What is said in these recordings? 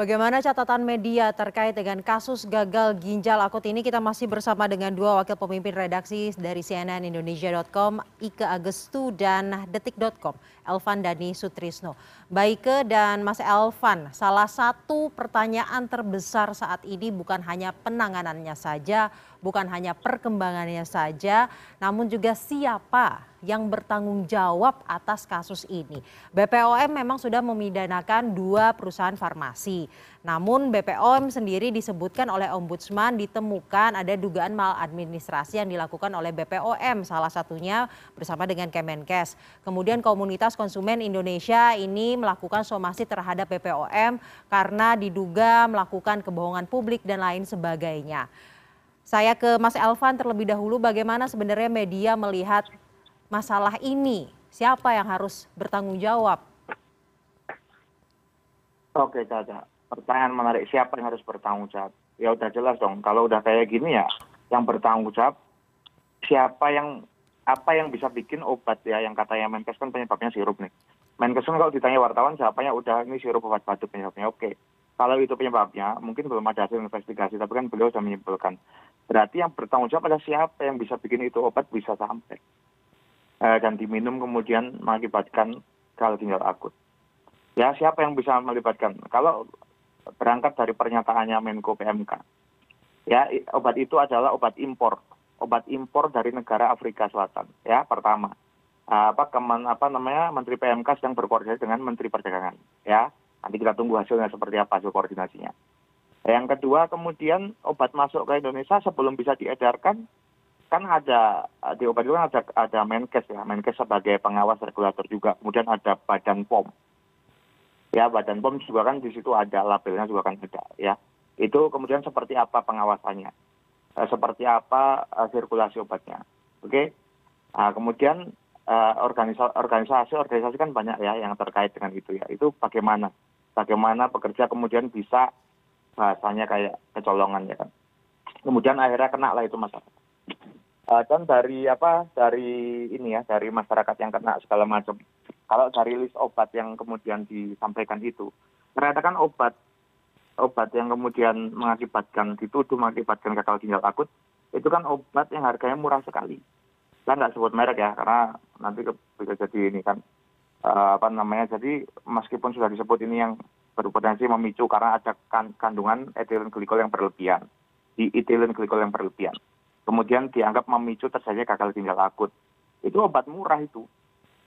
Bagaimana catatan media terkait dengan kasus gagal ginjal akut ini? Kita masih bersama dengan dua wakil pemimpin redaksi dari CNN Indonesia.com, Ike Agestu dan Detik.com, Elvan Dani Sutrisno. Baike dan Mas Elvan, salah satu pertanyaan terbesar saat ini bukan hanya penanganannya saja, bukan hanya perkembangannya saja, namun juga siapa yang bertanggung jawab atas kasus ini. BPOM memang sudah memidanakan dua perusahaan farmasi. Namun BPOM sendiri disebutkan oleh Ombudsman ditemukan ada dugaan maladministrasi yang dilakukan oleh BPOM salah satunya bersama dengan Kemenkes. Kemudian komunitas konsumen Indonesia ini melakukan somasi terhadap BPOM karena diduga melakukan kebohongan publik dan lain sebagainya. Saya ke Mas Elvan terlebih dahulu bagaimana sebenarnya media melihat masalah ini? Siapa yang harus bertanggung jawab? Oke, Caca. Pertanyaan menarik, siapa yang harus bertanggung jawab? Ya udah jelas dong, kalau udah kayak gini ya, yang bertanggung jawab siapa yang apa yang bisa bikin obat ya yang katanya Menkes kan penyebabnya sirup nih. Menkes kan kalau ditanya wartawan siapanya udah ini sirup obat batuk penyebabnya oke. Kalau itu penyebabnya mungkin belum ada hasil investigasi tapi kan beliau sudah menyimpulkan. Berarti yang bertanggung jawab adalah siapa yang bisa bikin itu obat bisa sampai. Eh, dan diminum kemudian mengakibatkan gagal ginjal akut. Ya siapa yang bisa melibatkan? Kalau berangkat dari pernyataannya Menko PMK, ya obat itu adalah obat impor, obat impor dari negara Afrika Selatan. Ya pertama, apa kemen, apa namanya Menteri PMK sedang berkoordinasi dengan Menteri Perdagangan. Ya nanti kita tunggu hasilnya seperti apa hasil koordinasinya. Yang kedua kemudian obat masuk ke Indonesia sebelum bisa diedarkan kan ada di obat itu kan ada ada menkes ya. Menkes sebagai pengawas regulator juga. Kemudian ada badan pom. Ya badan pom juga kan di situ ada labelnya juga kan ada ya. Itu kemudian seperti apa pengawasannya? Eh, seperti apa eh, sirkulasi obatnya? Oke? Nah, kemudian eh, organisasi organisasi kan banyak ya yang terkait dengan itu ya. Itu bagaimana bagaimana pekerja kemudian bisa bahasanya kayak kecolongan ya kan? Kemudian akhirnya kena lah itu masalah dan dari apa dari ini ya dari masyarakat yang kena segala macam. Kalau dari list obat yang kemudian disampaikan itu ternyata kan obat obat yang kemudian mengakibatkan dituduh mengakibatkan gagal ginjal akut itu kan obat yang harganya murah sekali. Saya nggak sebut merek ya karena nanti bisa jadi ini kan. uh, apa namanya jadi meskipun sudah disebut ini yang berpotensi memicu karena ada kan, kandungan etilen glikol yang berlebihan di etilen glikol yang berlebihan kemudian dianggap memicu terjadinya gagal ginjal akut. Itu obat murah itu.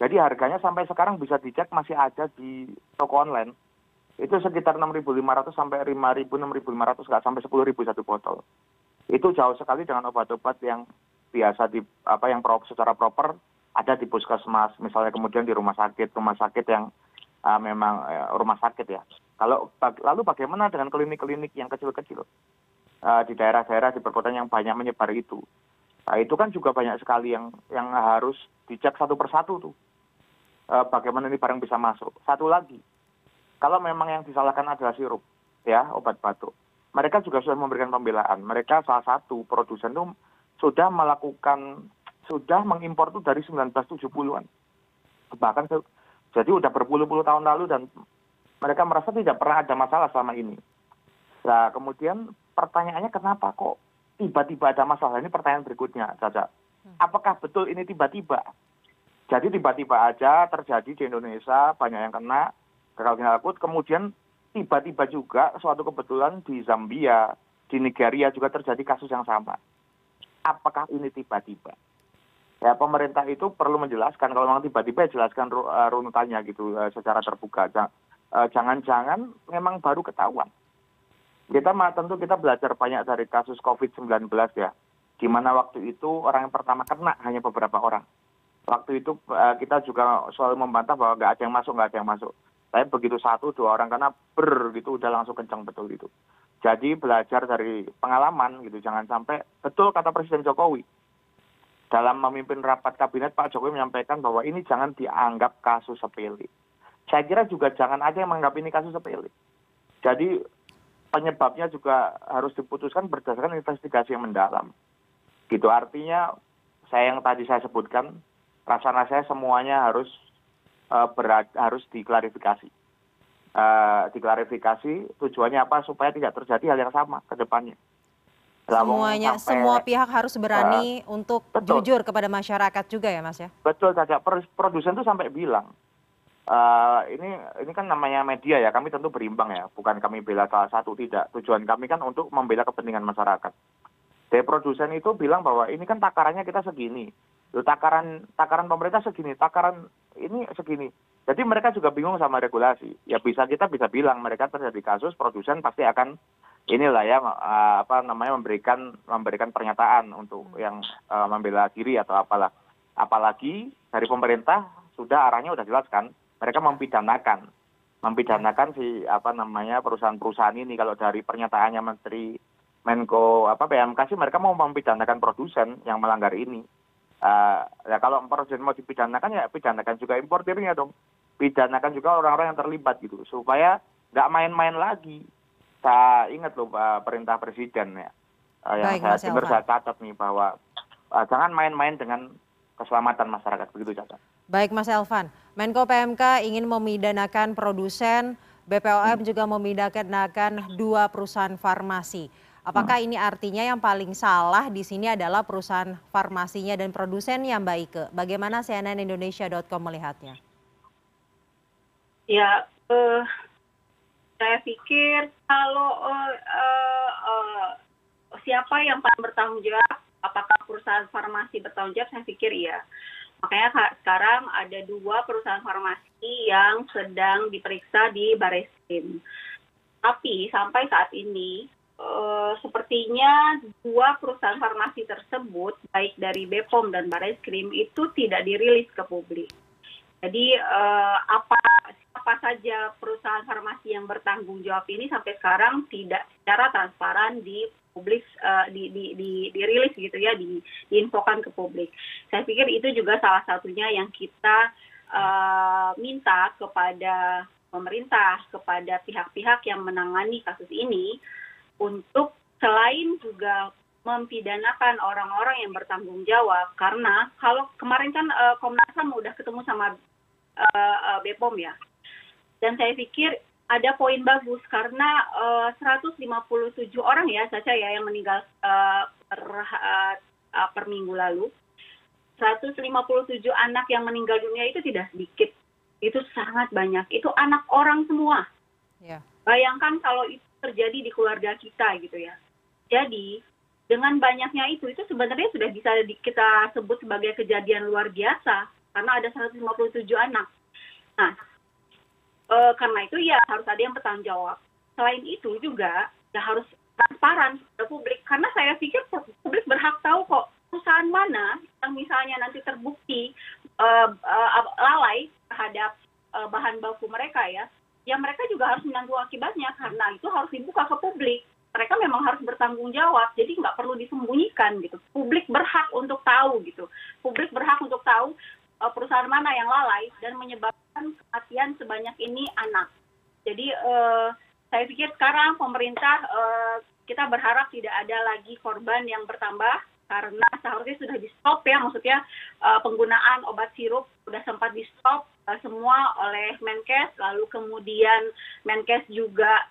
Jadi harganya sampai sekarang bisa dicek masih ada di toko online. Itu sekitar 6.500 sampai 5.000, 6.500 nggak sampai 10.000 satu botol. Itu jauh sekali dengan obat-obat yang biasa di apa yang pro, secara proper ada di puskesmas, misalnya kemudian di rumah sakit, rumah sakit yang uh, memang uh, rumah sakit ya. Kalau lalu bagaimana dengan klinik-klinik yang kecil-kecil? Eh, di daerah daerah di perkotaan yang banyak menyebar itu. Nah itu kan juga banyak sekali yang yang harus dicek satu persatu tuh. Eh, bagaimana ini barang bisa masuk. Satu lagi kalau memang yang disalahkan adalah sirup ya obat batuk. Mereka juga sudah memberikan pembelaan. Mereka salah satu produsen itu sudah melakukan sudah mengimpor itu dari 1970-an bahkan jadi udah berpuluh-puluh tahun lalu dan mereka merasa tidak pernah ada masalah selama ini. Nah kemudian pertanyaannya kenapa kok tiba-tiba ada masalah? Ini pertanyaan berikutnya caca. Hmm. apakah betul ini tiba-tiba? Jadi tiba-tiba aja terjadi di Indonesia banyak yang kena gagal ginjal akut kemudian tiba-tiba juga suatu kebetulan di Zambia di Nigeria juga terjadi kasus yang sama. Apakah ini tiba-tiba ya pemerintah itu perlu menjelaskan. Kalau memang tiba-tiba jelaskan eh, runutannya gitu eh, secara terbuka eh, jangan-jangan memang baru ketahuan. Kita tentu kita belajar banyak dari kasus covid 19 ya. Di mana waktu itu orang yang pertama kena hanya beberapa orang. Waktu itu kita juga selalu membantah bahwa nggak ada yang masuk nggak ada yang masuk. Tapi begitu satu dua orang karena ber gitu udah langsung kencang betul itu. Jadi belajar dari pengalaman gitu jangan sampai betul kata presiden jokowi dalam memimpin rapat kabinet pak jokowi menyampaikan bahwa ini jangan dianggap kasus sepele saya kira juga jangan ada yang menganggap ini kasus sepele jadi penyebabnya juga harus diputuskan berdasarkan investigasi yang mendalam. Gitu. Artinya saya yang tadi saya sebutkan rasa saya semuanya harus uh, berat, harus diklarifikasi. Uh, diklarifikasi tujuannya apa supaya tidak terjadi hal yang sama ke depannya. Semuanya, sampai, semua pihak harus berani uh, untuk betul. jujur kepada masyarakat juga ya Mas ya? Betul saja, produsen itu sampai bilang, uh, ini ini kan namanya media ya, kami tentu berimbang ya, bukan kami bela salah satu, tidak. Tujuan kami kan untuk membela kepentingan masyarakat. Dari produsen itu bilang bahwa ini kan takarannya kita segini, Loh, takaran takaran pemerintah segini, takaran ini segini. Jadi mereka juga bingung sama regulasi. Ya bisa kita bisa bilang mereka terjadi kasus produsen pasti akan inilah ya apa namanya memberikan memberikan pernyataan untuk hmm. yang uh, membela diri atau apalah. Apalagi dari pemerintah sudah arahnya sudah jelas kan. Mereka mempidanakan mempidanakan si apa namanya perusahaan-perusahaan ini kalau dari pernyataannya Menteri Menko apa PMK sih mereka mau mempidanakan produsen yang melanggar ini. Uh, ya kalau produsen mau dipidanakan ya pidanakan juga importirnya dong pidanakan juga orang-orang yang terlibat gitu supaya nggak main-main lagi saya ingat loh perintah presiden ya uh, yang Baik, saya dengar saya catat nih bahwa uh, jangan main-main dengan keselamatan masyarakat begitu catat. Baik Mas Elvan, Menko PMK ingin memidanakan produsen, BPOM hmm. juga memidanakan dua perusahaan farmasi. Apakah hmm. ini artinya yang paling salah di sini adalah perusahaan farmasinya dan produsennya Mbak Ike? Bagaimana cnnindonesia.com melihatnya? Ya, uh, saya pikir kalau uh, uh, uh, siapa yang paling bertanggung jawab, apakah perusahaan farmasi bertanggung jawab, saya pikir iya. Makanya sekarang ada dua perusahaan farmasi yang sedang diperiksa di Bareskrim. Tapi sampai saat ini uh, sepertinya dua perusahaan farmasi tersebut, baik dari Bepom dan Bareskrim itu tidak dirilis ke publik. Jadi uh, apa apa saja perusahaan farmasi yang bertanggung jawab ini sampai sekarang tidak secara transparan di publik uh, di, di, di, dirilis gitu ya, di, diinfokan ke publik. Saya pikir itu juga salah satunya yang kita uh, minta kepada pemerintah, kepada pihak-pihak yang menangani kasus ini untuk selain juga mempidanakan orang-orang yang bertanggung jawab karena kalau kemarin kan uh, Komnas HAM udah ketemu sama uh, uh, Bepom ya dan saya pikir ada poin bagus karena uh, 157 orang ya Caca ya yang meninggal uh, per, uh, uh, per minggu lalu. 157 anak yang meninggal dunia itu tidak sedikit. Itu sangat banyak. Itu anak orang semua. Yeah. Bayangkan kalau itu terjadi di keluarga kita gitu ya. Jadi dengan banyaknya itu, itu sebenarnya sudah bisa kita sebut sebagai kejadian luar biasa karena ada 157 anak. Nah, uh, karena itu ya harus ada yang bertanggung jawab. Selain itu juga ya harus transparan ke publik karena saya pikir publik berhak tahu kok perusahaan mana yang misalnya nanti terbukti uh, uh, lalai terhadap uh, bahan baku mereka ya, ya mereka juga harus menanggung akibatnya karena itu harus dibuka ke publik. Mereka memang harus bertanggung jawab, jadi nggak perlu disembunyikan gitu. Publik berhak untuk tahu gitu. Publik berhak untuk tahu uh, perusahaan mana yang lalai dan menyebabkan kematian sebanyak ini anak. Jadi uh, saya pikir sekarang pemerintah uh, kita berharap tidak ada lagi korban yang bertambah karena seharusnya sudah di stop ya maksudnya uh, penggunaan obat sirup sudah sempat di stop uh, semua oleh Menkes lalu kemudian Menkes juga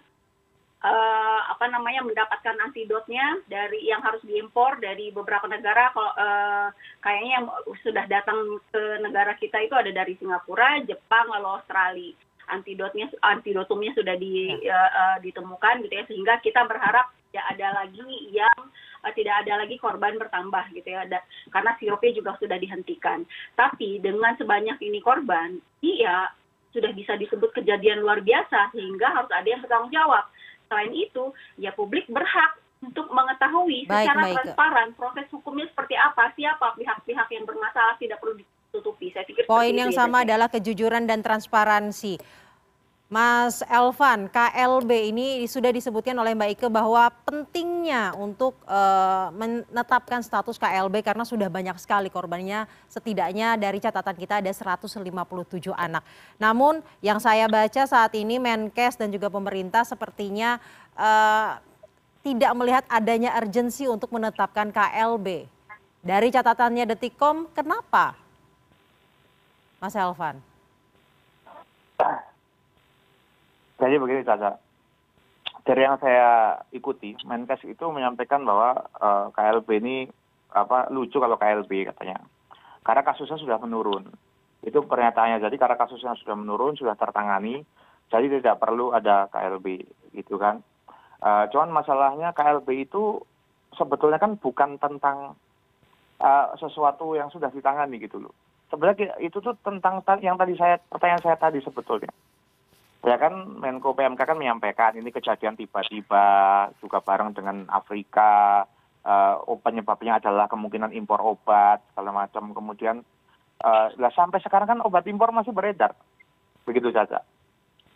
uh, apa namanya mendapatkan antidotnya dari yang harus diimpor dari beberapa negara. Kalau uh, kayaknya yang sudah datang ke negara kita itu ada dari Singapura, Jepang, lalu Australia. Antidotnya antidotumnya sudah di, uh, uh, ditemukan gitu ya. Sehingga kita berharap tidak ada lagi yang uh, tidak ada lagi korban bertambah gitu ya. Ada, karena sirupnya juga sudah dihentikan. Tapi dengan sebanyak ini korban, iya sudah bisa disebut kejadian luar biasa. Sehingga harus ada yang bertanggung jawab selain itu ya publik berhak untuk mengetahui Baik, secara Maike. transparan proses hukumnya seperti apa, siapa pihak-pihak yang bermasalah tidak perlu ditutupi. Saya pikir poin yang ya, sama adalah kejujuran dan transparansi. Mas Elvan, KLB ini sudah disebutkan oleh Mbak Ike bahwa pentingnya untuk uh, menetapkan status KLB karena sudah banyak sekali korbannya setidaknya dari catatan kita ada 157 anak. Namun yang saya baca saat ini Menkes dan juga pemerintah sepertinya uh, tidak melihat adanya urgensi untuk menetapkan KLB. Dari catatannya Detikcom, kenapa? Mas Elvan jadi begini caca dari yang saya ikuti menkes itu menyampaikan bahwa uh, klb ini apa lucu kalau klb katanya. Karena kasusnya sudah menurun. Itu pernyataannya. Jadi karena kasusnya sudah menurun sudah tertangani jadi tidak perlu ada klb gitu kan. Uh, cuman masalahnya klb itu sebetulnya kan bukan tentang uh, sesuatu yang sudah ditangani gitu loh. Sebenarnya itu tuh tentang yang tadi saya pertanyaan saya tadi sebetulnya ya kan menko pmk kan menyampaikan ini kejadian tiba tiba juga bareng dengan afrika uh, penyebabnya adalah kemungkinan impor obat segala macam kemudian uh, sampai sekarang kan obat impor masih beredar begitu saja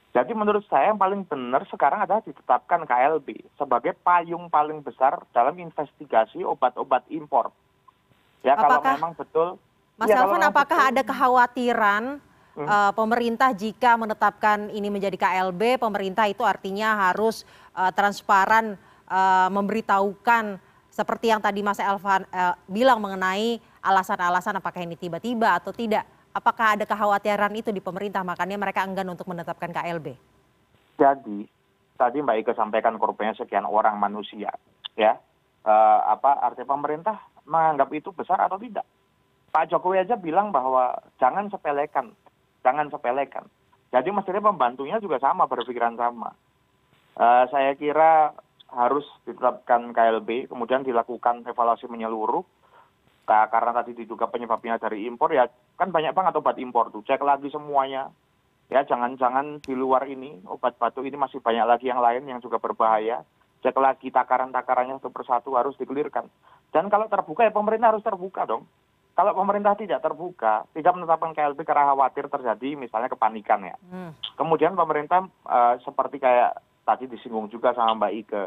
jadi menurut saya yang paling benar sekarang adalah ditetapkan KLB sebagai payung paling besar dalam investigasi obat-obat impor. Ya apakah, kalau memang betul. Mas ya, Elvan, apakah betul, ada kekhawatiran uh, pemerintah jika menetapkan ini menjadi klb pemerintah itu artinya harus uh, transparan uh, memberitahukan seperti yang tadi Mas Elvan uh, bilang mengenai alasan-alasan apakah ini tiba-tiba atau tidak. Apakah ada kekhawatiran itu di pemerintah makanya mereka enggan untuk menetapkan KLB? Jadi tadi Mbak Ika sampaikan korbannya sekian orang manusia, ya uh, apa artinya pemerintah menganggap itu besar atau tidak? Pak Jokowi aja bilang bahwa jangan sepelekan jangan sepelekan jadi mestinya pembantunya juga sama berpikiran sama. Uh, saya kira harus ditetapkan KLB kemudian dilakukan evaluasi menyeluruh. Nah, karena tadi diduga penyebabnya dari impor ya kan banyak banget obat impor tuh. Cek lagi semuanya. Ya jangan-jangan di luar ini obat batuk ini masih banyak lagi yang lain yang juga berbahaya. Cek lagi takaran-takarannya satu persatu harus dikelirkan dan kalau terbuka ya pemerintah harus terbuka dong kalau pemerintah tidak terbuka tidak menetapkan klb karena khawatir terjadi misalnya kepanikan ya. Hmm. kemudian pemerintah uh, seperti kayak tadi disinggung juga sama mbak ike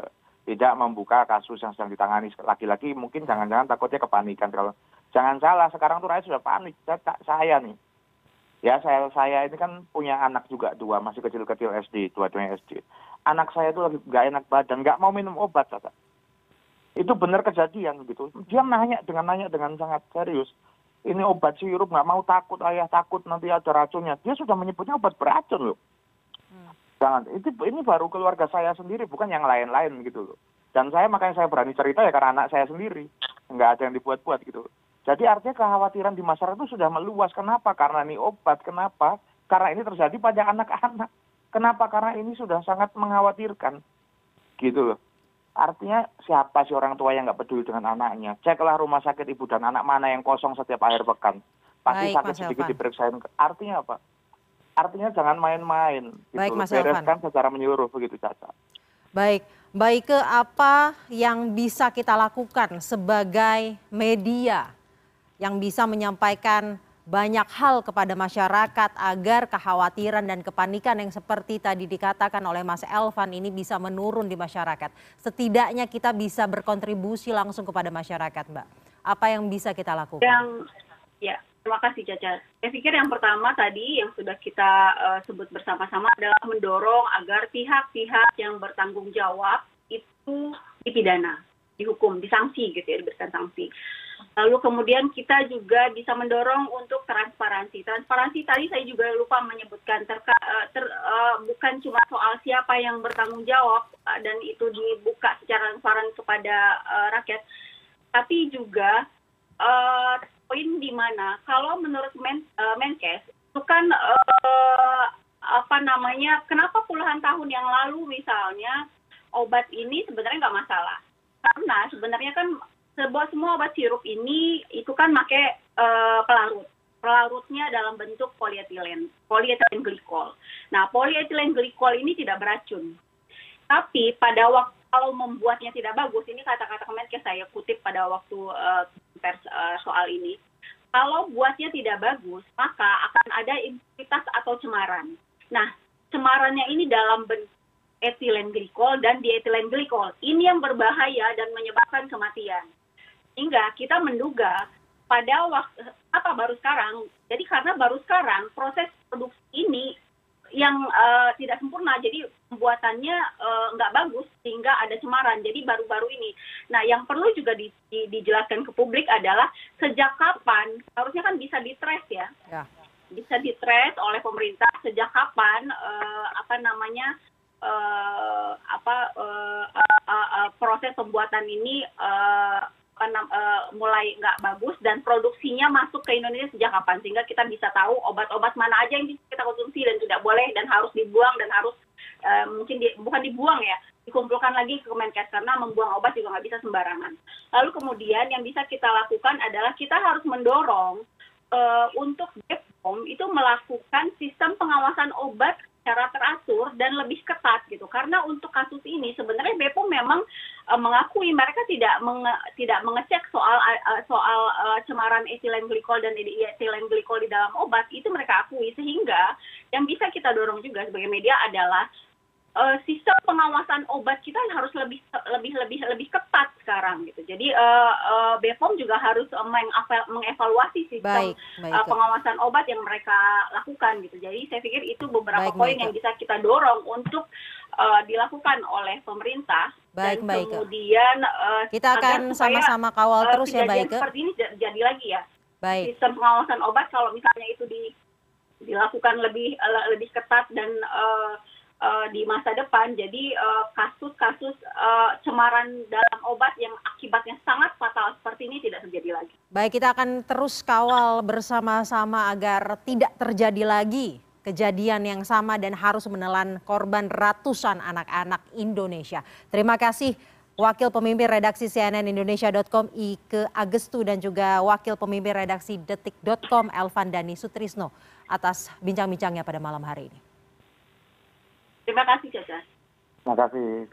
tidak membuka kasus yang sedang ditangani. Lagi-lagi mungkin jangan-jangan takutnya kepanikan. Kalau jangan salah sekarang tuh rakyat sudah panik. Saya, saya nih. Ya saya saya ini kan punya anak juga dua masih kecil-kecil SD dua-duanya SD anak saya itu lagi nggak enak badan nggak mau minum obat kata itu benar kejadian gitu. Dia nanya dengan nanya dengan sangat serius ini obat sirup nggak mau? Takut ayah takut nanti ada racunnya. Dia sudah menyebutnya obat beracun loh. Hmm. jangan itu ini baru keluarga saya sendiri bukan yang lain-lain gitu loh. Dan saya makanya saya berani cerita ya karena anak saya sendiri. Nggak ada yang dibuat-buat gitu. Jadi artinya kekhawatiran di masyarakat itu sudah meluas. Kenapa? Karena ini obat. Kenapa? Karena ini terjadi pada anak-anak. Kenapa? Karena ini sudah sangat mengkhawatirkan gitu loh artinya siapa sih orang tua yang nggak peduli dengan anaknya? Ceklah rumah sakit ibu dan anak mana yang kosong setiap akhir pekan. Pasti Baik, sakit sedikit diperiksain. Artinya apa? Artinya jangan main-main gitu Baik, Mas bereskan secara menyeluruh begitu Caca. Baik, baik ke apa yang bisa kita lakukan sebagai media yang bisa menyampaikan banyak hal kepada masyarakat agar kekhawatiran dan kepanikan yang seperti tadi dikatakan oleh Mas Elvan ini bisa menurun di masyarakat. Setidaknya kita bisa berkontribusi langsung kepada masyarakat, Mbak. Apa yang bisa kita lakukan? Yang ya, terima kasih Caca. Saya pikir yang pertama tadi yang sudah kita uh, sebut bersama-sama adalah mendorong agar pihak-pihak yang bertanggung jawab itu dipidana, dihukum, disanksi gitu ya, diberikan sanksi lalu kemudian kita juga bisa mendorong untuk transparansi. Transparansi tadi saya juga lupa menyebutkan terka, uh, ter, uh, bukan cuma soal siapa yang bertanggung jawab uh, dan itu dibuka secara transparan kepada uh, rakyat tapi juga uh, poin di mana kalau menurut Men, uh, Menkes itu kan uh, apa namanya kenapa puluhan tahun yang lalu misalnya obat ini sebenarnya nggak masalah? Karena sebenarnya kan semua obat sirup ini itu kan pakai uh, pelarut. Pelarutnya dalam bentuk polietilen polietilen glikol. Nah polietilen glikol ini tidak beracun. Tapi pada waktu kalau membuatnya tidak bagus ini kata-kata Kemenkes saya kutip pada waktu uh, pers uh, soal ini. Kalau buatnya tidak bagus maka akan ada impuritas atau cemaran. Nah cemarannya ini dalam bentuk etilen glikol dan dietilen glikol. Ini yang berbahaya dan menyebabkan kematian sehingga kita menduga pada waktu apa baru sekarang. Jadi karena baru sekarang proses produksi ini yang uh, tidak sempurna. Jadi pembuatannya uh, nggak bagus sehingga ada cemaran. Jadi baru-baru ini. Nah yang perlu juga di, di, dijelaskan ke publik adalah sejak kapan harusnya kan bisa ditres ya, ya. bisa ditres oleh pemerintah sejak kapan uh, apa namanya eh, apa eh, eh, eh, eh, proses pembuatan ini mulai nggak bagus dan produksinya masuk ke Indonesia sejak kapan sehingga kita bisa tahu obat-obat mana aja yang bisa kita konsumsi dan tidak boleh dan harus dibuang dan harus eh, mungkin di- bukan dibuang ya dikumpulkan lagi ke Kemenkes karena membuang obat juga nggak bisa sembarangan. Lalu kemudian yang bisa kita lakukan adalah kita harus mendorong eh, untuk BPOM itu melakukan sistem pengawasan obat secara teratur dan lebih ketat gitu. Karena untuk kasus ini sebenarnya BPOM memang eh, mengakui mereka tidak menge- tidak mengecek soal eh, soal eh, cemaran etilen glikol dan etilen glikol di dalam obat itu mereka akui sehingga yang bisa kita dorong juga sebagai media adalah eh, sistem pengawasan obat kita harus lebih lebih lebih lebih ketat sekarang gitu. Jadi eh, eh, BPOM juga harus mengeval- mengevaluasi sistem Baik, baik. uh, pengawasan obat yang mereka lakukan gitu. Jadi saya pikir itu beberapa Baik, poin Mbak yang bisa kita dorong untuk uh, dilakukan oleh pemerintah Baik, dan Mbak Ika. kemudian uh, Kita akan sama-sama kawal uh, terus ya, Baike. seperti ini jadi lagi ya. Baik. Sistem pengawasan obat kalau misalnya itu di, dilakukan lebih uh, lebih ketat dan uh, uh, di masa depan, jadi uh, kasus-kasus uh, cemaran dalam obat yang akibatnya sangat fatal seperti ini tidak terjadi lagi. Baik, kita akan terus kawal bersama-sama agar tidak terjadi lagi kejadian yang sama dan harus menelan korban ratusan anak-anak Indonesia. Terima kasih Wakil Pemimpin Redaksi CNN Indonesia.com Ike Agestu dan juga Wakil Pemimpin Redaksi Detik.com Elvan Dani Sutrisno atas bincang-bincangnya pada malam hari ini. Terima kasih Caca. terima kasih